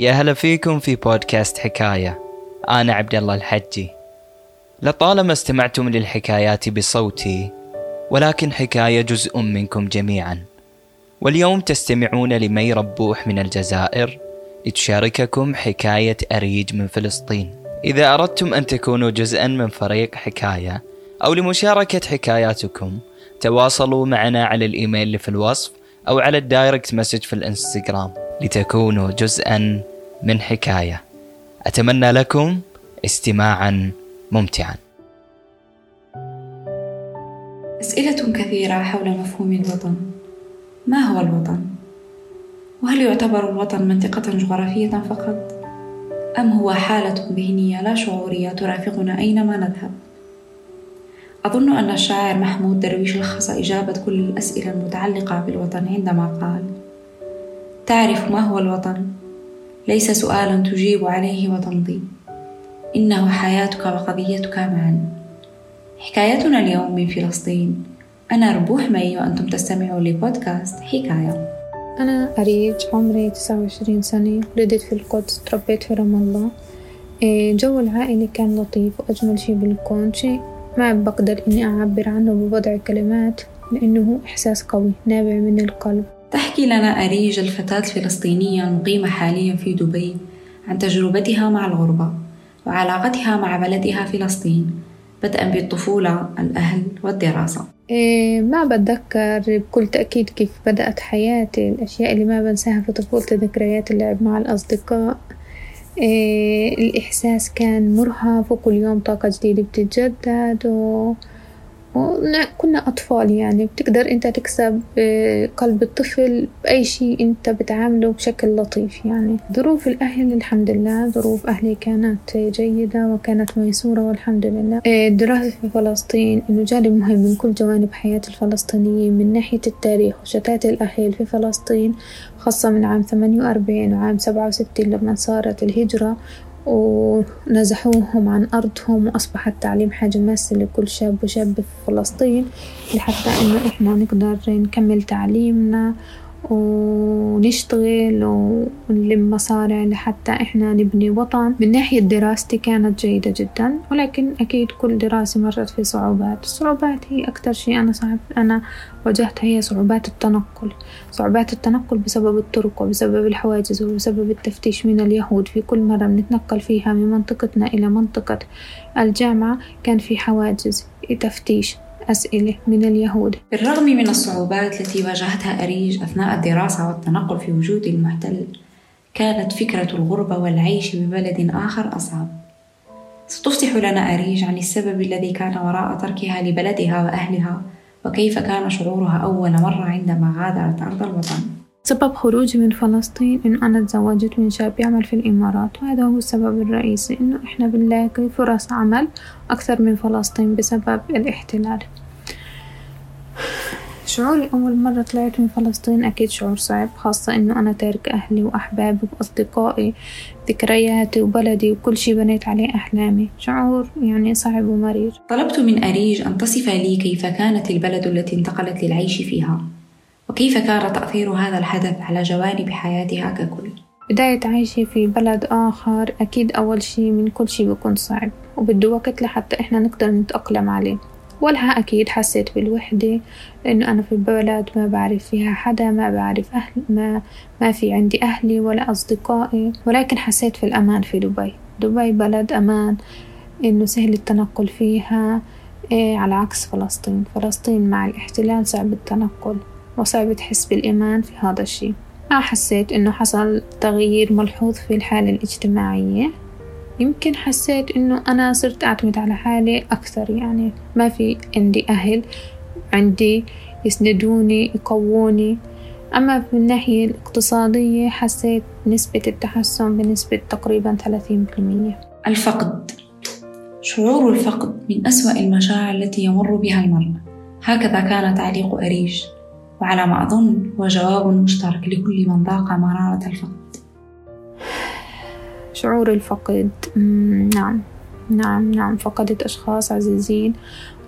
يا هلا فيكم في بودكاست حكاية. أنا عبد الله الحجي. لطالما استمعتم للحكايات بصوتي ولكن حكاية جزء منكم جميعا. واليوم تستمعون لمي ربوح من الجزائر لتشارككم حكاية أريج من فلسطين. إذا أردتم أن تكونوا جزءا من فريق حكاية أو لمشاركة حكاياتكم تواصلوا معنا على الإيميل اللي في الوصف أو على ال direct message في الإنستغرام لتكونوا جزءا من حكاية أتمنى لكم استماعا ممتعا أسئلة كثيرة حول مفهوم الوطن ما هو الوطن؟ وهل يعتبر الوطن منطقة جغرافية فقط؟ أم هو حالة ذهنية لا شعورية ترافقنا أينما نذهب؟ أظن أن الشاعر محمود درويش لخص إجابة كل الأسئلة المتعلقة بالوطن عندما قال: تعرف ما هو الوطن؟ ليس سؤالا تجيب عليه وتمضي، إنه حياتك وقضيتك معا. حكايتنا اليوم من فلسطين، أنا ربوح مي وأنتم تستمعون لبودكاست حكاية. أنا أريج عمري تسعة وعشرين سنة ولدت في القدس تربيت في رام الله. إيه، جو العائلة كان لطيف وأجمل شي بالكون. شي ما بقدر إني أعبر عنه بوضع كلمات لأنه إحساس قوي نابع من القلب. تحكي لنا أريج الفتاة الفلسطينية المقيمة حاليا في دبي عن تجربتها مع الغربة وعلاقتها مع بلدها فلسطين بدءا بالطفولة الأهل والدراسة. إيه ما بتذكر بكل تأكيد كيف بدأت حياتي الأشياء اللي ما بنساها في طفولتي ذكريات اللعب مع الأصدقاء. إيه الإحساس كان مرهف وكل يوم طاقة جديدة بتتجدد و... كنا أطفال يعني. بتقدر أنت تكسب آه، قلب الطفل بأي شيء أنت بتعامله بشكل لطيف يعني. ظروف الأهل الحمد لله. ظروف أهلي كانت جيدة وكانت ميسورة والحمد لله. الدراسة آه، في فلسطين إنه جانب مهم من كل جوانب حياة الفلسطينيين من ناحية التاريخ وشتات الأهل في فلسطين خاصة من عام ثمانية وأربعين وعام سبعة وستين لما صارت الهجرة. ونزحوهم عن أرضهم وأصبح التعليم حاجة ماسة لكل شاب وشاب في فلسطين لحتى إنه إحنا نقدر نكمل تعليمنا ونشتغل ونلم مصاري لحتى إحنا نبني وطن. من ناحية دراستي كانت جيدة جدا ولكن أكيد كل دراسة مرت في صعوبات. الصعوبات هي أكتر شيء أنا صعب أنا واجهتها هي صعوبات التنقل. صعوبات التنقل بسبب الطرق وبسبب الحواجز وبسبب التفتيش من اليهود. في كل مرة بنتنقل فيها من منطقتنا إلى منطقة الجامعة كان في حواجز تفتيش. أسئلة من اليهود. بالرغم من الصعوبات التي واجهتها أريج أثناء الدراسة والتنقل في وجود المحتل كانت فكرة الغربة والعيش ببلد آخر أصعب. ستفصح لنا أريج عن السبب الذي كان وراء تركها لبلدها وأهلها وكيف كان شعورها أول مرة عندما غادرت أرض الوطن. سبب خروجي من فلسطين إنه أنا تزوجت من شاب يعمل في الإمارات وهذا هو السبب الرئيسي إنه إحنا بنلاقي فرص عمل أكثر من فلسطين بسبب الاحتلال. شعوري أول مرة طلعت من فلسطين أكيد شعور صعب خاصة إنه أنا تارك أهلي وأحبابي وأصدقائي ذكرياتي وبلدي وكل شي بنيت عليه أحلامي. شعور يعني صعب ومرير. طلبت من أريج أن تصف لي كيف كانت البلد التي انتقلت للعيش فيها. وكيف كان تأثير هذا الحدث على جوانب حياتها ككل؟ بداية عيشي في بلد آخر أكيد أول شي من كل شي بيكون صعب وبده وقت لحتى إحنا نقدر نتأقلم عليه. ولها أكيد حسيت بالوحدة لأنه أنا في بلد ما بعرف فيها حدا ما بعرف أهل ما ما في عندي أهلي ولا أصدقائي. ولكن حسيت في الأمان في دبي. دبي بلد أمان إنه سهل التنقل فيها. إيه على عكس فلسطين. فلسطين مع الاحتلال صعب التنقل. وصعب تحس بالإيمان في هذا الشي ما حسيت إنه حصل تغيير ملحوظ في الحالة الاجتماعية. يمكن حسيت إنه أنا صرت أعتمد على حالي أكثر يعني ما في عندي أهل عندي يسندوني يقووني. أما في الناحية الاقتصادية حسيت نسبة التحسن بنسبة تقريبا ثلاثين بالمية. الفقد. شعور الفقد من أسوأ المشاعر التي يمر بها المرء هكذا كان تعليق أريج وعلى ما أظن هو جواب مشترك لكل من ذاق مرارة الفقد. شعور الفقد نعم نعم نعم فقدت أشخاص عزيزين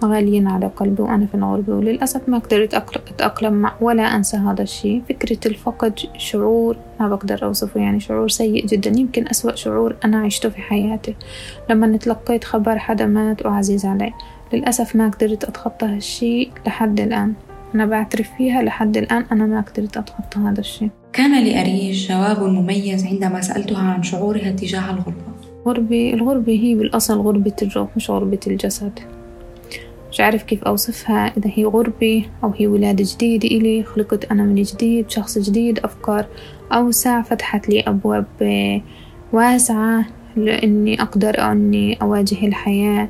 غاليين على قلبي وأنا في الغربة وللأسف ما قدرت أتأقلم مع ولا أنسى هذا الشيء. فكرة الفقد شعور ما بقدر أوصفه يعني شعور سيء جدا يمكن أسوأ شعور أنا عشته في حياتي. لما تلقيت خبر حدا مات وعزيز علي للأسف ما قدرت أتخطى هالشيء لحد الآن. أنا بعترف فيها لحد الآن أنا ما قدرت أتخطى هذا الشيء. كان لأريج جواب مميز عندما سألتها عن شعورها تجاه الغربة. غربة الغربة هي بالأصل غربة الروح مش غربة الجسد. مش عارف كيف أوصفها إذا هي غربة أو هي ولادة جديدة إلي خلقت أنا من جديد شخص جديد أفكار أوسع فتحت لي أبواب واسعة لإني أقدر أني أواجه الحياة.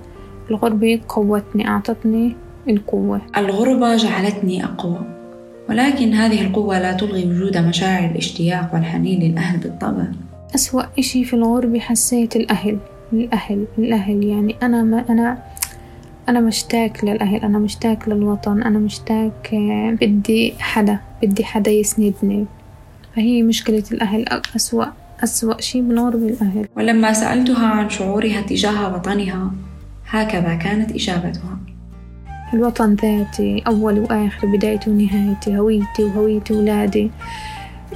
الغربة قوتني أعطتني القوة. الغربة جعلتني أقوى ولكن هذه القوة لا تلغي وجود مشاعر الاشتياق والحنين للأهل بالطبع. أسوأ إشي في الغربة حسيت الأهل الأهل الأهل. يعني أنا ما أنا أنا مشتاق للأهل أنا مشتاق للوطن أنا مشتاق بدي حدا بدي حدا يسندني. فهي مشكلة الأهل. أسوأ أسوأ شي بالغربة الأهل. ولما سألتها عن شعورها تجاه وطنها هكذا كانت إجابتها. الوطن ذاتي أول وآخر بدايته ونهايتي هويتي وهوية ولادي.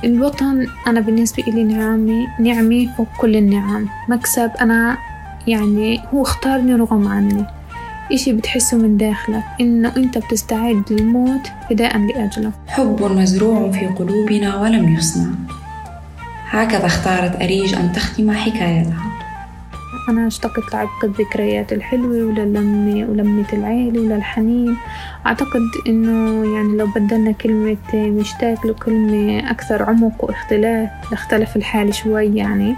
الوطن أنا بالنسبة إلي نعمي نعمي فوق كل النعم. مكسب أنا يعني هو اختارني رغم عني. إشي بتحسه من داخلك إنه أنت بتستعد للموت فداء لأجله. حب مزروع في قلوبنا ولم يصنع. هكذا اختارت أريج أن تختم حكايتها. أنا اشتقت لعبق الذكريات الحلوة وللمة ولمة العيلة وللحنين أعتقد إنه يعني لو بدلنا كلمة مشتاق لكلمة أكثر عمق واختلاف لاختلف الحال شوي يعني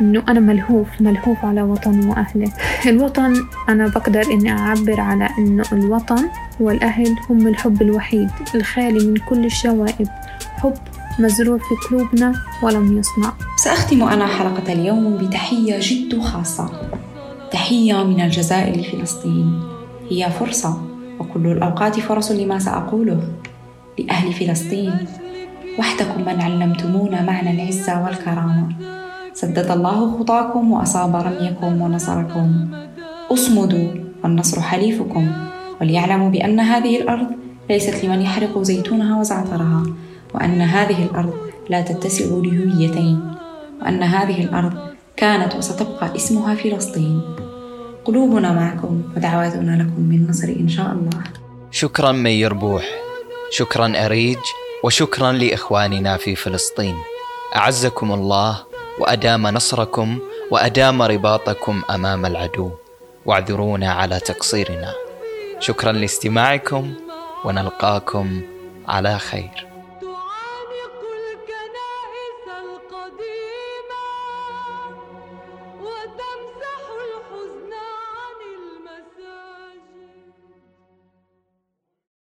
إنه أنا ملهوف ملهوف على وطني وأهلي. الوطن أنا بقدر إني أعبر على إنه الوطن والأهل هم الحب الوحيد الخالي من كل الشوائب. حب مزروع في قلوبنا ولم يصنع. سأختم أنا حلقة اليوم بتحية جد خاصة. تحية من الجزائر لفلسطين. هي فرصة وكل الأوقات فرص لما سأقوله. لأهل فلسطين وحدكم من علمتمونا معنى العزة والكرامة. سدد الله خطاكم وأصاب رميكم ونصركم. أصمدوا والنصر حليفكم. وليعلموا بأن هذه الأرض ليست لمن يحرق زيتونها وزعترها. وأن هذه الأرض لا تتسع لهويتين وأن هذه الأرض كانت وستبقى اسمها فلسطين. قلوبنا معكم ودعواتنا لكم بالنصر إن شاء الله. شكرا من يربوح شكرا أريج وشكرا لإخواننا في فلسطين. أعزكم الله وأدام نصركم وأدام رباطكم أمام العدو. واعذرونا على تقصيرنا. شكرا لاستماعكم ونلقاكم على خير.